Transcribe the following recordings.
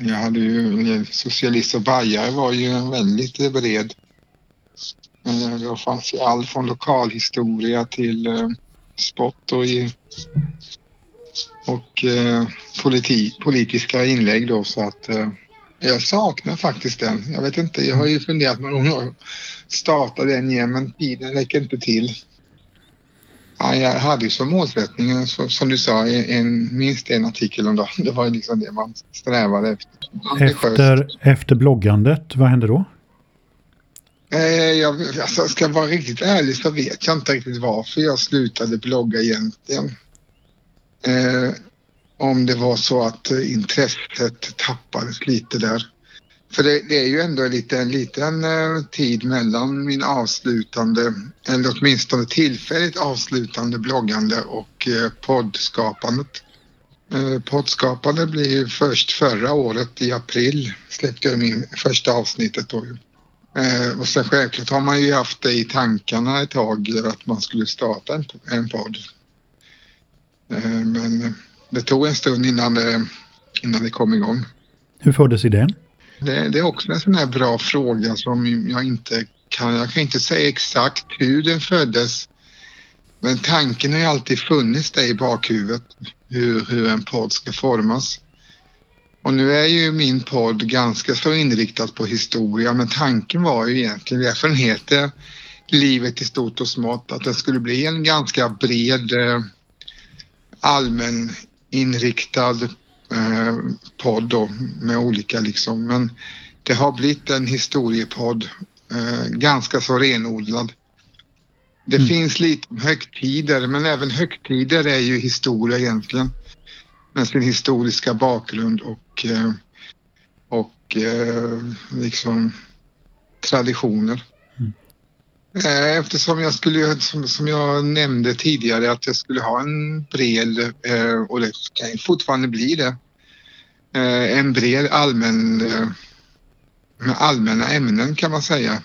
Jag hade ju, eh, socialist och bajare var ju väldigt bred. Eh, det fanns ju allt från lokalhistoria till eh, spott sport och, i, och politi, politiska inlägg då så att jag saknar faktiskt den. Jag vet inte, jag har ju funderat några gånger starta den igen men tiden räcker inte till. Ja, jag hade ju som målsättning, som du sa, en, minst en artikel om dagen. Det var ju liksom det man strävade efter. Efter, efter bloggandet, vad hände då? Eh, jag, alltså, ska jag vara riktigt ärlig så vet jag inte riktigt varför jag slutade blogga egentligen. Eh, om det var så att intresset tappades lite där. För det, det, är ju ändå en liten, liten eh, tid mellan min avslutande, eller åtminstone tillfälligt avslutande bloggande och eh, poddskapandet. Eh, poddskapande blir ju först förra året i april släppte jag min första avsnittet då. Och sen självklart har man ju haft det i tankarna ett tag att man skulle starta en, en podd. men det tog en stund innan det, innan det kom igång. Hur föddes idén? Det, det, är också en sån här bra fråga som jag inte kan, jag kan inte säga exakt hur den föddes. Men tanken har ju alltid funnits där i bakhuvudet, hur, hur en podd ska formas. Och nu är ju min podd ganska så inriktad på historia, men tanken var ju egentligen, därför den heter Livet i stort och smått, att det skulle bli en ganska bred eh, allmäninriktad allmän inriktad eh, podd då, med olika liksom. Men det har blivit en historiepodd, eh, ganska så renodlad. Det mm. finns lite högtider, men även högtider är ju historia egentligen. Med sin historiska bakgrund och, eh, och eh, liksom traditioner. Eh, eftersom jag skulle, som, som jag nämnde tidigare, att jag skulle ha en bred, eh, och det kan fortfarande bli det, Eh, en bred allmän, eh, med allmänna ämnen kan man säga.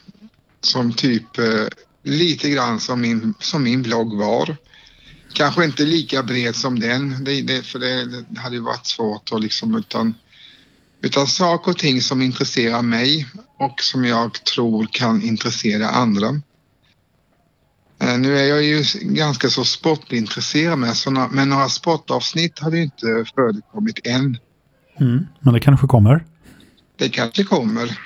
Som typ eh, lite grann som min, som min blogg var. Kanske inte lika bred som den, det, det, för det, det hade varit svårt att liksom utan utan saker och ting som intresserar mig och som jag tror kan intressera andra. Eh, nu är jag ju ganska så sportintresserad med såna, men några sportavsnitt har det inte förekommit än. Mm, men det kanske kommer? Det kanske kommer.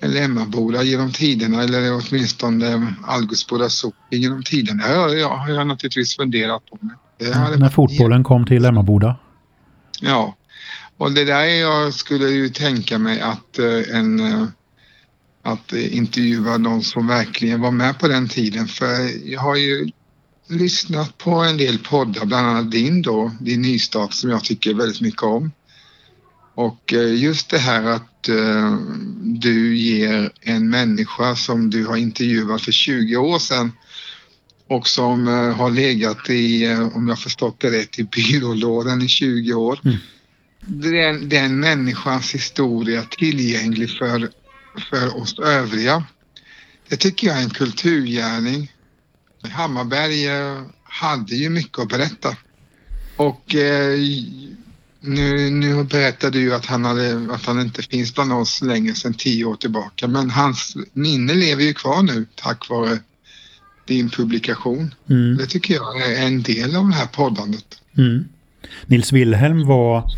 Eller Emmaboda genom tiderna eller åtminstone Algusboda socken genom tiderna. Det har jag, har jag naturligtvis funderat på. Mm, när fotbollen kom till Emmaboda? Ja, och det där jag skulle ju tänka mig att eh, en eh, att intervjua någon som verkligen var med på den tiden. För jag har ju lyssnat på en del poddar, bland annat din då, din nystart som jag tycker väldigt mycket om. Och eh, just det här att uh, du ger en människa som du har intervjuat för 20 år sedan och som uh, har legat i, uh, om jag förstått det rätt, i byrålådan i 20 år. Mm. Den, den människans historia tillgänglig för för oss övriga. Det tycker jag är en kulturgärning. Hammarberg eh, hade ju mycket att berätta. Och eh, nu, nu berättade du att han, hade, att han inte finns bland oss längre sedan tio år tillbaka. Men hans minne lever ju kvar nu tack vare din publikation. Mm. Det tycker jag är en del av det här poddandet. Mm. Nils Wilhelm var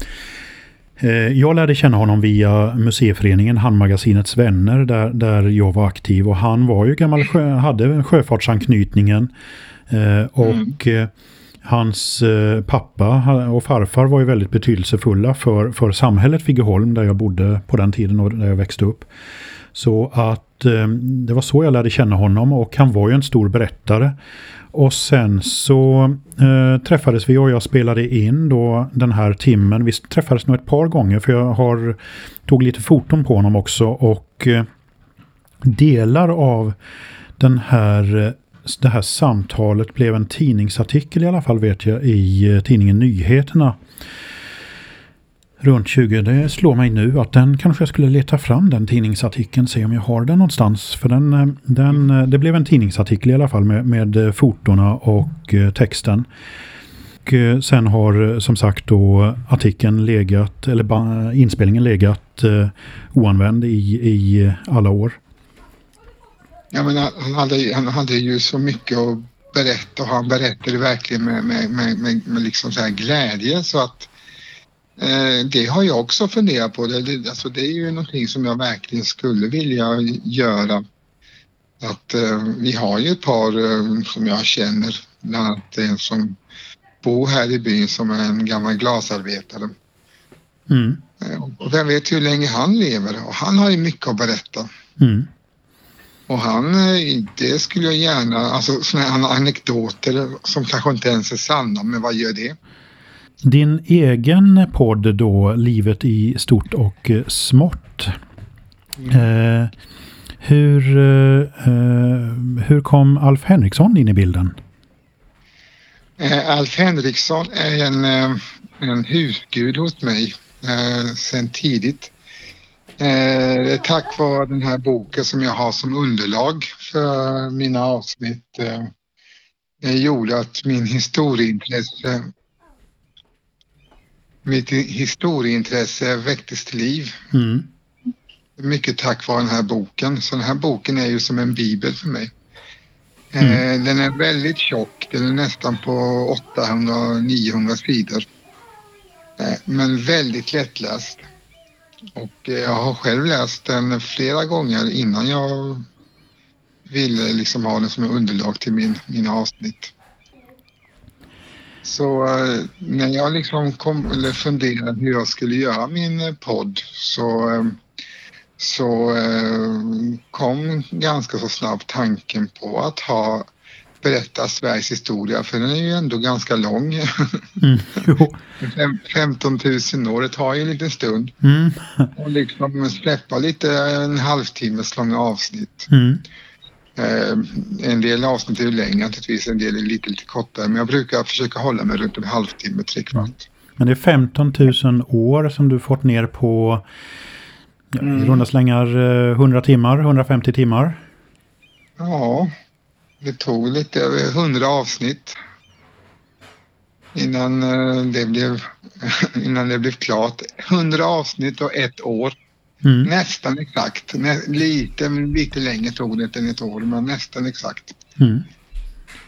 jag lärde känna honom via museiföreningen Handmagasinets vänner där, där jag var aktiv och han var ju gammal sjö, hade sjöfartsanknytningen eh, och mm. hans pappa och farfar var ju väldigt betydelsefulla för, för samhället Vigeholm där jag bodde på den tiden och där jag växte upp. Så att Eh, det var så jag lärde känna honom och han var ju en stor berättare. Och sen så eh, träffades vi och jag spelade in då den här timmen. Vi träffades nog ett par gånger för jag har tog lite foton på honom också och eh, delar av den här, eh, det här samtalet blev en tidningsartikel i alla fall vet jag i eh, tidningen Nyheterna runt 20. Det slår mig nu att den kanske jag skulle leta fram den tidningsartikeln, se om jag har den någonstans. För den, eh, den, eh, det blev en tidningsartikel i alla fall med, med eh, fotona och texten. Och sen har som sagt då artikeln legat, eller inspelningen legat oanvänd i, i alla år. Ja, men han, hade, han hade ju så mycket att berätta och han berättade verkligen med, med, med, med, med liksom så här glädje så att det har jag också funderat på. Det, alltså det är ju någonting som jag verkligen skulle vilja göra. Att eh, vi har ju ett par eh, som jag känner, bland annat en som bor här i byn som är en gammal glasarbetare. Mm. Eh, och vem vet hur länge han lever och han har ju mycket att berätta. Mm. Och han, eh, det skulle jag gärna, alltså sådana anekdoter som kanske inte ens är sanna, men vad gör det? Din egen podd då, Livet i stort och eh, smått. Mm. Eh, hur, eh, hur kom Alf Henriksson in i bilden? Eh, Alf Henriksson är en, eh, en husgud hos mig eh, sedan tidigt. Eh, tack vare den här boken som jag har som underlag för mina avsnitt eh, gjorde att min historieintresse mitt historieintresse väcktes till liv. Mm. Mycket tack vare den här boken. Så den här boken är ju som en bibel för mig. Mm. Eh, den är väldigt tjock. Den är nästan på 800-900 sidor. Eh, men väldigt lättläst. Och jag har själv läst den flera gånger innan jag ville liksom ha den som underlag till min, mina avsnitt. Så eh, när jag liksom kom, eller funderade hur jag skulle göra min podd så, eh, så eh, kom ganska så snabbt tanken på att ha berätta Sveriges historia för den är ju ändå ganska lång. Mm, 15 000 år, det tar ju en liten stund. Mm. Och liksom släppa lite en halvtimmes långa avsnitt. Mm. Eh, en del avsnitt är längre naturligtvis, en del är lite, lite kortare. Men jag brukar försöka hålla mig runt en halvtimme, tre kvart. Men det är 15 000 år som du fått ner på mm. i runda slängar 100 timmar, 150 timmar. Ja, det tog lite över 100 avsnitt innan eh, det blev, innan det blev klart. 100 avsnitt och ett år. Mm. Nästan exakt. Nä, lite, lite längre tog det än ett år, men nästan exakt. Mm.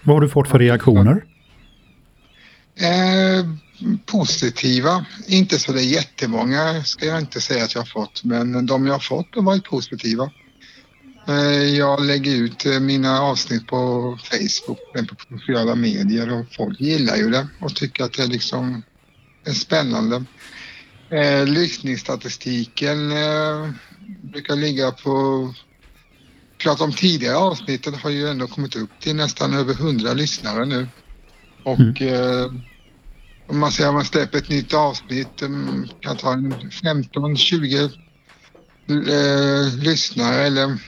Vad har du fått för reaktioner? Eh, positiva. Inte så det är jättemånga ska jag inte säga att jag har fått, men de jag har fått har varit positiva. Eh, jag lägger ut eh, mina avsnitt på Facebook, på sociala medier och folk gillar ju det och tycker att det liksom är spännande. Eh, lyssningsstatistiken eh, brukar ligga på... Klart de tidigare avsnitten har ju ändå kommit upp till nästan över 100 lyssnare nu. Och mm. eh, om man säger att man släpper ett nytt avsnitt, um, kan ta en 15-20 eh, lyssnare eller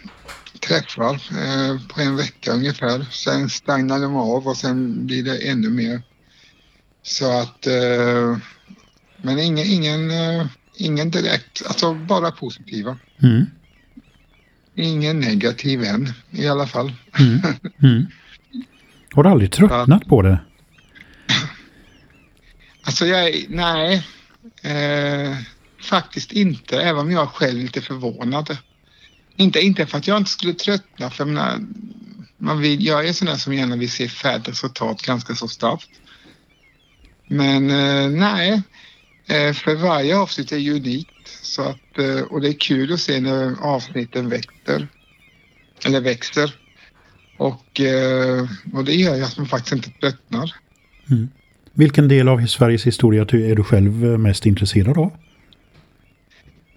träffar eh, på en vecka ungefär. Sen stannar de av och sen blir det ännu mer. Så att eh, men ingen, ingen, uh, ingen direkt, alltså bara positiva. Mm. Ingen negativ än i alla fall. Mm. Mm. Har du aldrig tröttnat på det? Alltså jag, nej. Eh, faktiskt inte, även om jag själv är lite förvånad. Inte, inte för att jag inte skulle tröttna, för menar, man vill, jag är sån där som gärna vill se färdigt resultat ganska så snabbt. Men eh, nej, Eh, för varje avsnitt är unikt så att, eh, och det är kul att se när avsnitten växer. Eller växer. Och, eh, och det gör ju att man faktiskt inte tröttnar. Mm. Vilken del av Sveriges historia är du själv mest intresserad av?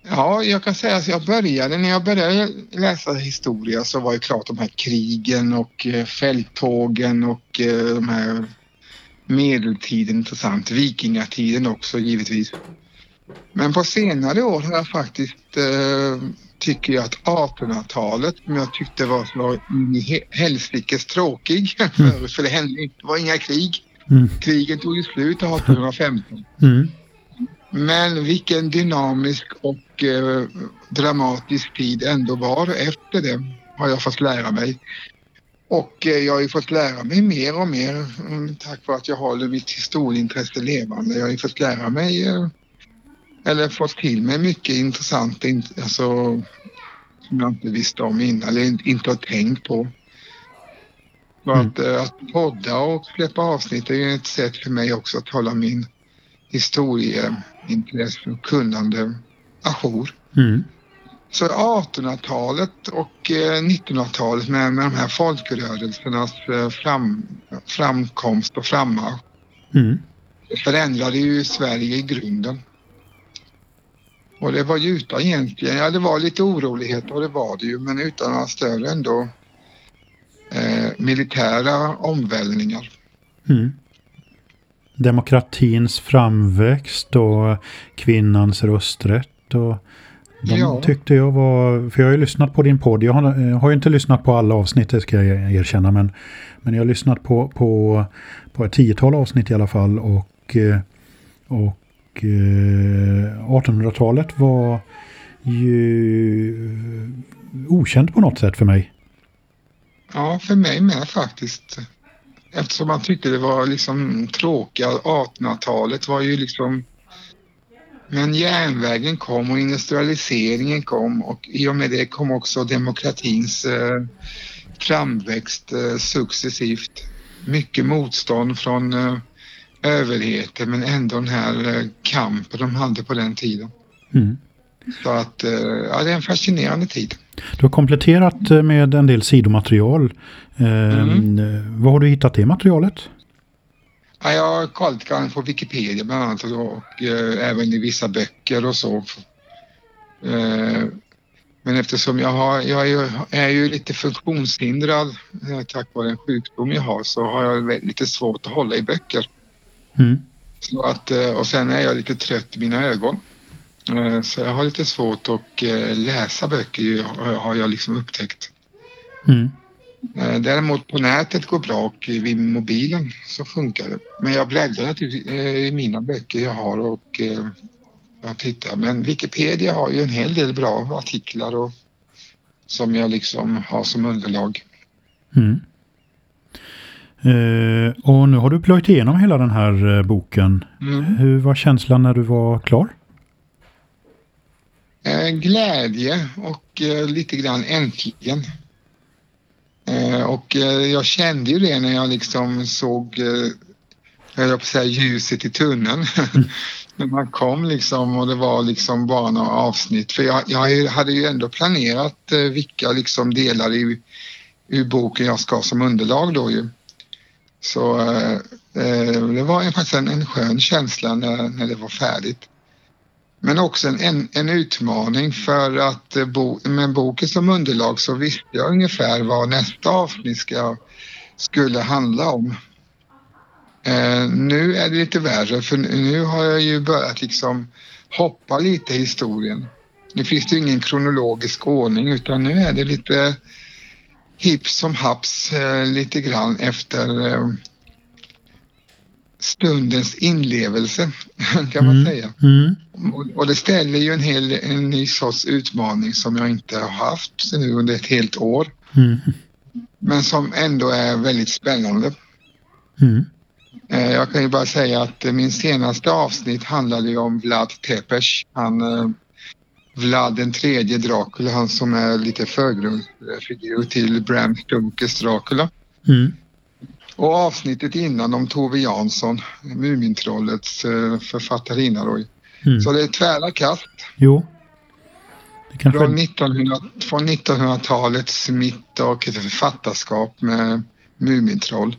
Ja, jag kan säga att jag började, när jag började läsa historia så var det klart de här krigen och fälttågen och de här medeltiden intressant, vikingatiden också givetvis. Men på senare år har jag faktiskt, eh, tycker jag att 1800-talet, som jag tyckte var så helsikes tråkig mm. för det hände det var inga krig. Mm. Krigen tog ju slut 1815. Mm. Men vilken dynamisk och eh, dramatisk tid ändå var efter det, har jag fått lära mig. Och eh, jag har ju fått lära mig mer och mer mm, tack vare att jag håller mitt historieintresse levande. Jag har ju fått lära mig eh, eller fått till mig mycket intressant alltså, som jag inte visste om innan eller inte har tänkt på. Mm. att, eh, att podda och släppa avsnitt är ju ett sätt för mig också att hålla min historieintresse och kunnande ajour. Mm. Så 1800-talet och 1900-talet eh, med, med de här folkrörelsernas eh, fram, framkomst och frammarsch mm. förändrade ju Sverige i grunden. Och det var ju utan egentligen, ja det var lite oroligheter och det var det ju men utan några större ändå eh, militära omvälvningar. Mm. Demokratins framväxt och kvinnans rösträtt och de ja. tyckte jag var, för jag har ju lyssnat på din podd, jag har, jag har ju inte lyssnat på alla avsnitt, det ska jag erkänna, men, men jag har lyssnat på, på, på ett tiotal avsnitt i alla fall och, och 1800-talet eh, var ju okänt på något sätt för mig. Ja, för mig med faktiskt. Eftersom man tyckte det var liksom tråkiga 1800-talet var ju liksom men järnvägen kom och industrialiseringen kom och i och med det kom också demokratins eh, framväxt eh, successivt. Mycket motstånd från eh, överheten men ändå den här eh, kampen de hade på den tiden. Mm. Så att, eh, ja det är en fascinerande tid. Du har kompletterat eh, med en del sidomaterial. Mm. Var har du hittat det materialet? Ja, jag har kollat på Wikipedia bland annat och, och eh, även i vissa böcker och så. Eh, men eftersom jag, har, jag är, ju, är ju lite funktionshindrad eh, tack vare en sjukdom jag har så har jag lite svårt att hålla i böcker. Mm. Så att, eh, och sen är jag lite trött i mina ögon. Eh, så jag har lite svårt att eh, läsa böcker har jag liksom upptäckt. Mm. Eh, däremot på nätet går bra och vid mobilen så funkar det. Men jag bläddrar naturligtvis i mina böcker jag har och jag tittar. Men Wikipedia har ju en hel del bra artiklar och, som jag liksom har som underlag. Mm. Eh, och nu har du plöjt igenom hela den här boken. Mm. Hur var känslan när du var klar? Eh, glädje och eh, lite grann äntligen. Eh, och jag kände ju det när jag liksom såg, jag höll på att säga ljuset i tunneln. Mm. när man kom liksom och det var liksom bara några avsnitt. För jag, jag hade ju ändå planerat vilka liksom delar i, ur boken jag ska ha som underlag då ju. Så eh, det var faktiskt en, en skön känsla när, när det var färdigt. Men också en, en, utmaning för att eh, bo, med boken som underlag så visste jag ungefär vad nästa avsnitt ska, skulle handla om. Eh, nu är det lite värre för nu har jag ju börjat liksom hoppa lite i historien. Nu finns det ingen kronologisk ordning utan nu är det lite hipp som haps eh, lite grann efter eh, stundens inlevelse kan man mm. säga. Mm. Och, det ställer ju en, hel, en ny sorts utmaning som jag inte har haft nu under ett helt år. Mm. Men som ändå är väldigt spännande. Mm. Eh, jag kan ju bara säga att min senaste avsnitt handlade ju om Vlad Tepes. Han, eh, Vlad den tredje Dracula, han som är lite förgrundsfigur till Bram Stokers Dracula. Mm. Och avsnittet innan om Tove Jansson, Mumintrollets eh, författarinna då. Mm. Så det är tvära kast. Jo. Kanske... Från, 1900, från 1900-talets mitt och ett författarskap med Mumintroll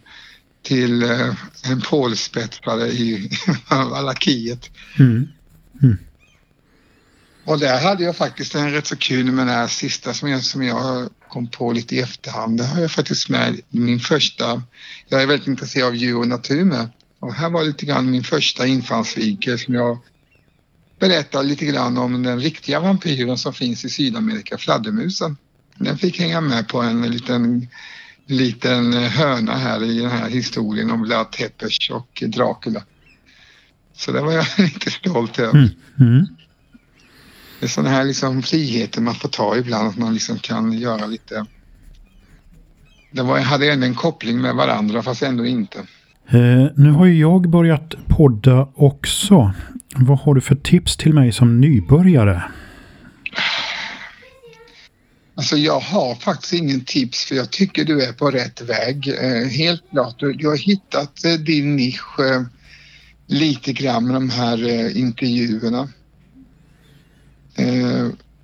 till eh, en pålspetsare i Valakiet. Mm. Mm. Och där hade jag faktiskt en rätt så kul med den här sista som jag, som jag kom på lite i efterhand. Det har jag faktiskt med min första, jag är väldigt intresserad av djur och natur med. Och här var lite grann min första infallsvinkel som jag berättar lite grann om den riktiga vampyren som finns i Sydamerika, fladdermusen. Den fick hänga med på en liten, liten hörna här i den här historien om Vlad Tepes och Dracula. Så det var jag lite stolt över. Mm. Mm det är sådana här liksom friheter man får ta ibland, att man liksom kan göra lite det var, hade ändå en koppling med varandra fast ändå inte. Eh, nu har ju jag börjat podda också. Vad har du för tips till mig som nybörjare? Alltså jag har faktiskt ingen tips för jag tycker du är på rätt väg. Eh, helt klart, du, du har hittat eh, din nisch eh, lite grann med de här intervjuerna.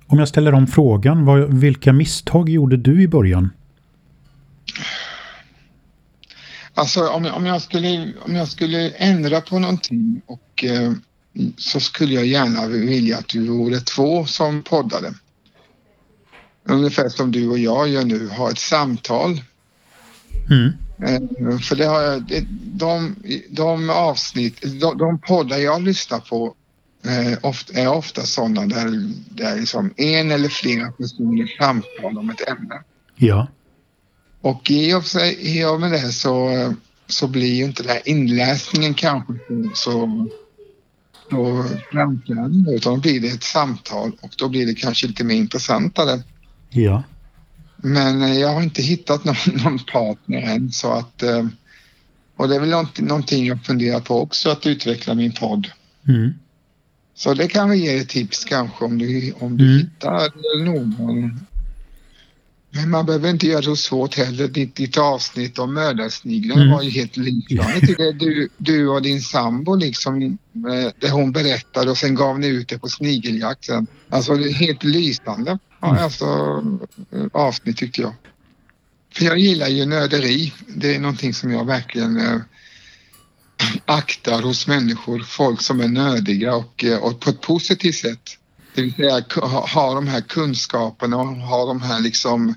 Om jag ställer om frågan, vad, vilka misstag gjorde du i början? Alltså om, om, jag, skulle, om jag skulle ändra på någonting och så skulle jag gärna vilja att du vore två som poddade. Ungefär som du och jag gör nu, ha ett samtal. Mm. Eh, för det har jag, de, de avsnitt, de, de poddar jag lyssnar på eh, är ofta sådana där, där liksom en eller flera personer samtalar om ett ämne. Ja. Och i och, sig, i och med det så, så blir ju inte den här inläsningen kanske så, så framträdande utan då blir det ett samtal och då blir det kanske lite mer intressantare. Ja. Men eh, jag har inte hittat någon, någon partner än så att eh, och det är väl någonting jag funderar på också att utveckla min podd. Mm. Så det kan vi ge ett tips kanske om du, om du mm. hittar någon men man behöver inte göra så svårt heller. Ditt, ditt avsnitt om mördarsniglarna mm. var ju helt lysande. Jag tycker du, du och din sambo liksom, eh, det hon berättade och sen gav ni ut det på snigeljakt sen. Alltså det är helt lysande. Ja, mm. alltså, eh, avsnitt tyckte jag. För jag gillar ju nörderi. Det är någonting som jag verkligen äh, aktar hos människor. Folk som är nördiga och, och på ett positivt sätt. Det vill säga ha, de här kunskaperna och ha de här liksom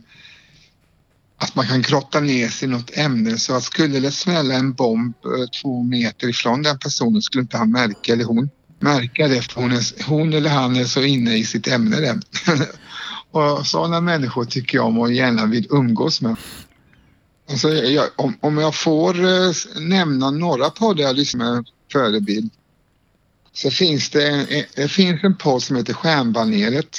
att man kan grotta ner sig i något ämne så att skulle det smälla en bomb eh, två meter ifrån den personen skulle inte han märka eller hon märka det för hon, är, hon eller han är så inne i sitt ämne där. och sådana människor tycker jag om och gärna vill umgås med. Alltså, jag, om, om jag får eh, nämna några poddar jag lyssnar med förebild så finns det en, eh, det finns en podd som heter Stjärnbaneret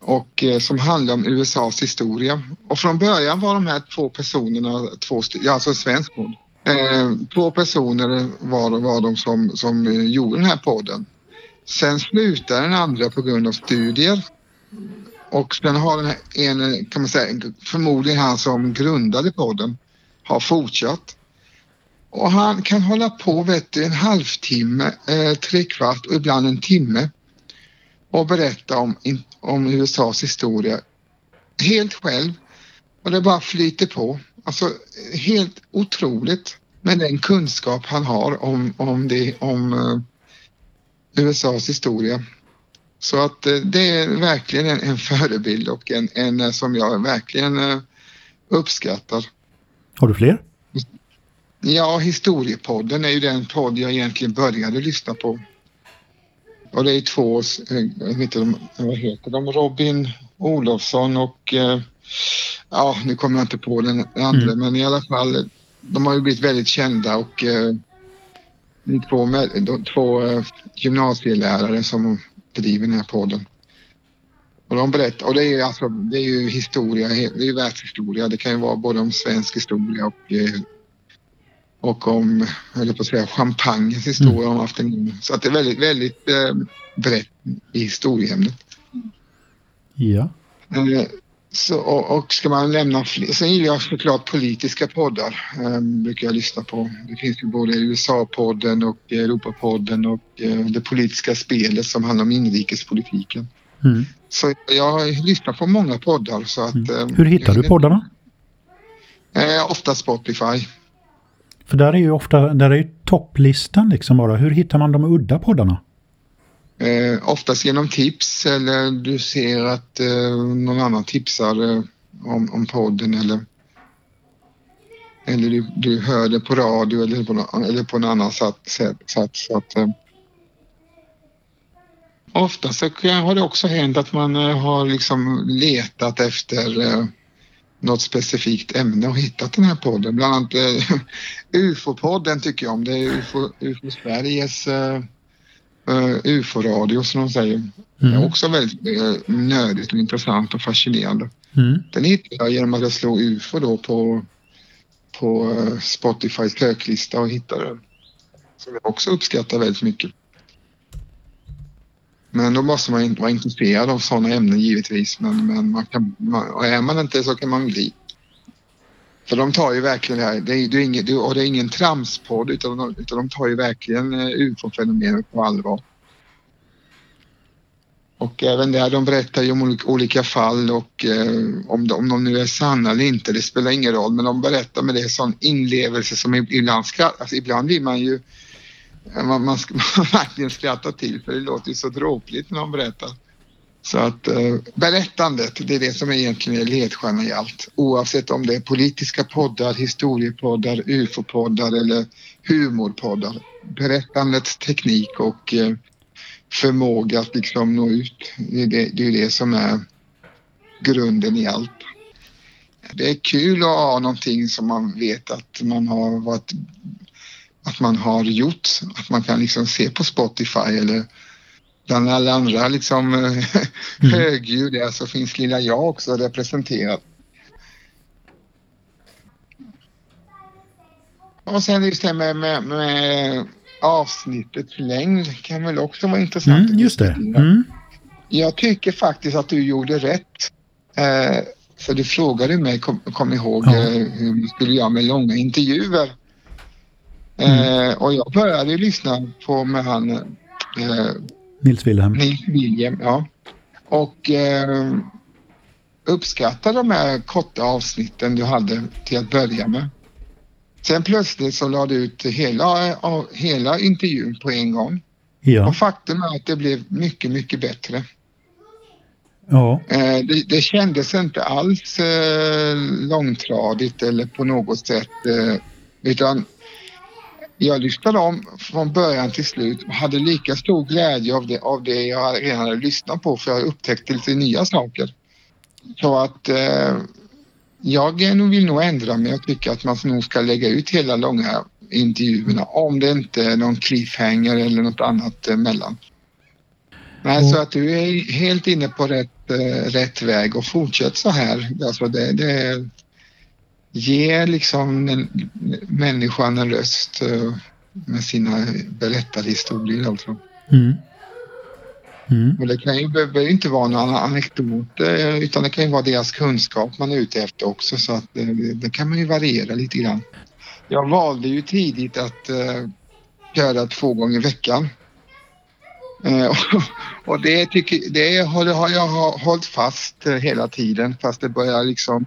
och eh, som handlar om USAs historia. Och från början var de här två personerna, två, alltså en svensk podd. Eh, två personer var, var de som, som eh, gjorde den här podden. Sen slutade den andra på grund av studier. Och sen har den här en, kan man säga, förmodligen han som grundade podden, har fortsatt. Och han kan hålla på vet du, en halvtimme, eh, trekvart och ibland en timme och berätta om, om USAs historia helt själv. Och det bara flyter på. Alltså helt otroligt med den kunskap han har om, om, det, om eh, USAs historia. Så att eh, det är verkligen en, en förebild och en, en som jag verkligen eh, uppskattar. Har du fler? Ja, Historiepodden är ju den podd jag egentligen började lyssna på. Och det är två, eh, jag vet inte, vad heter de, Robin Olofsson och eh, ja, nu kommer jag inte på den andra, mm. men i alla fall, de har ju blivit väldigt kända och eh, två, de, två gymnasielärare som driver den här podden. Och de berättar, och det är, alltså, det är ju historia, det är ju världshistoria. Det kan ju vara både om svensk historia och och om, eller på att säga, champagnes historia mm. om afternoon. Så att det är väldigt, väldigt eh, brett i historieämnet. Ja. Eh, så, och, och, ska man lämna fler, sen gillar jag såklart politiska poddar. Eh, brukar jag lyssna på. Det finns ju både USA-podden och Europapodden och eh, det politiska spelet som handlar om inrikespolitiken. Mm. Så jag lyssnar på många poddar. Så att, mm. Hur hittar du poddarna? Eh, ofta Spotify. För där är ju ofta, där är ju topplistan liksom bara. Hur hittar man de udda poddarna? Eh, oftast genom tips eller du ser att eh, någon annan tipsar eh, om, om podden eller eller du, du hör det på radio eller på, eller på en annan sätt. sätt så att, eh, ofta så har det också hänt att man eh, har liksom letat efter eh, något specifikt ämne och hittat den här podden. Bland annat eh, UFO-podden tycker jag om. Det är UFO, UFO Sveriges eh, uh, UFO-radio som de säger. Mm. Det är också väldigt uh, nödigt och intressant och fascinerande. Mm. Den hittade jag genom att jag slog UFO då på, på uh, Spotifys söklista och hittade den. Som jag också uppskattar väldigt mycket. Men då måste man inte vara intresserad av sådana ämnen givetvis. Men, men man kan, man, och är man inte så kan man bli. För de tar ju verkligen det här, det är, det är ingen, och det är ingen tramspodd utan, de- utan de tar ju verkligen eh, ufo-fenomenet på allvar. Och även där, de berättar ju om olika, fall och eh, om, de, om de nu är sanna eller inte, det spelar ingen roll. Men de berättar med det sån inlevelse som ibland skrattar, alltså ibland blir man ju man, man, ska, man verkligen skratta till för det låter ju så dråpligt när de berättar. Så att eh, berättandet, det är det som egentligen är ledstjärnan i allt. Oavsett om det är politiska poddar, historiepoddar, ufo-poddar eller humorpoddar. Berättandets teknik och eh, förmåga att liksom nå ut, det är det, det är det som är grunden i allt. Det är kul att ha någonting som man vet att man har varit att man har gjort, att man kan liksom se på Spotify eller bland alla andra liksom eh, högljud där så finns lilla jag också representerat. Och sen just det med, med, med avsnittets längd kan väl också vara intressant. Mm, just det. Mm. Jag tycker faktiskt att du gjorde rätt. Eh, för du frågade mig, kom, kom ihåg, Ja. eh, hur vi skulle göra med långa intervjuer. Eh, och jag började lyssna på med han eh, Nils Wilhelm. Nils William, ja. Och eh, uppskattade de här korta avsnitten du hade till att börja med. Sen plötsligt så lade du ut hela, hela intervjun på en gång. Ja. Och faktum är att det blev mycket, mycket bättre. ja. Eh, det, det kändes inte alls eh, långtradigt eller på något sätt utan jag lyssnade om från början till slut och hade lika stor glädje av det, av det jag redan hade lyssnat på för jag upptäckte lite nya saker. Så att eh, jag vill nog ändra mig. Jag tycker att man nog ska lägga ut hela långa intervjuerna om det inte är någon cliffhanger eller något annat emellan. Nej, Och- så att du är helt inne på rätt, eh, rätt väg och fortsätt så här. Alltså det, det ger liksom en, människan en röst eh, med sina berättade historier alltså. Mm. Mm. Och det kan ju behöver inte vara någon anekdot eh, utan det kan ju vara deras kunskap man är ute efter också så att eh, det, det kan man ju variera lite grann. Jag valde ju tidigt att eh, köra två gånger i veckan. Eh, och, och det, tycker, det har, har jag hållit fast hela tiden fast det börjar liksom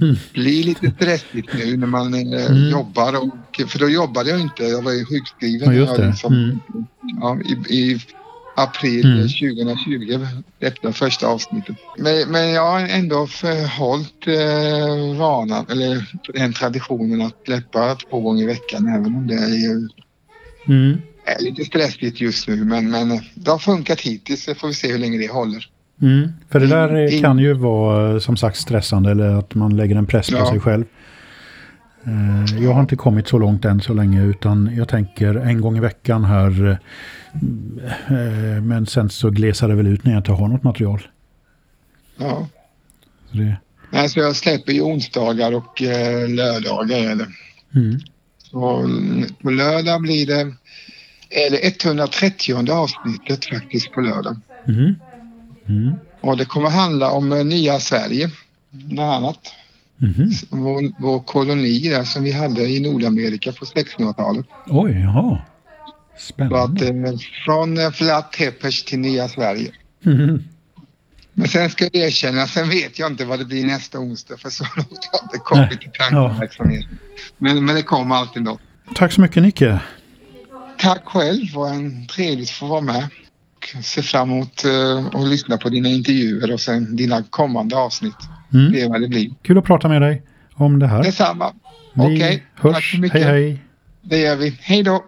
Mm. bli lite stressigt nu när man eh, Mm. jobbar. Och, för då jobbade jag inte, jag var ju sjukskriven. Ja, Jag liksom- Mm. ja, i, i april Mm. 2020 detta första avsnittet. Men, men jag har ändå förhållit eh, vanan, eller den traditionen att släppa två gånger i veckan även om det är, Mm. är lite stressigt just nu. Men, men det har funkat hittills så får vi se hur länge det håller. Mm. För det där In- kan ju vara eh, som sagt stressande eller att man lägger en press på Ja. sig själv. Eh, Jag har inte kommit så långt än så länge utan jag tänker en gång i veckan här. eh, Men sen så glesar det väl ut när jag inte har något material. Ja. Så det, Nej, så jag släpper ju onsdagar och lördagar. Eller. mm. Så på lördag blir det, är det 130 avsnittet faktiskt på lördag. Mm. Mm. Och det kommer handla om eh, nya Sverige, bland annat. Mhm. Vår, vår koloni där som vi hade i Nordamerika på 1600-talet. Oj, jaha. Så Spännande. att eh, från eh, Flat Teppers till nya Sverige. Mhm. Men sen ska jag erkänna, sen vet jag inte vad det blir nästa onsdag för så långt har jag inte kommit i tankeverksamheten. Men, men det kommer alltid något. Tack så mycket Nicke. Tack själv, det var en trevligt att få vara med. Ser fram emot eh, att lyssna på dina intervjuer och sen dina kommande avsnitt. Mm. Det är vad det blir. Kul att prata med dig om det här. Detsamma. Okej, tack hörs. så mycket. Hej hej. Det gör vi. Hej då!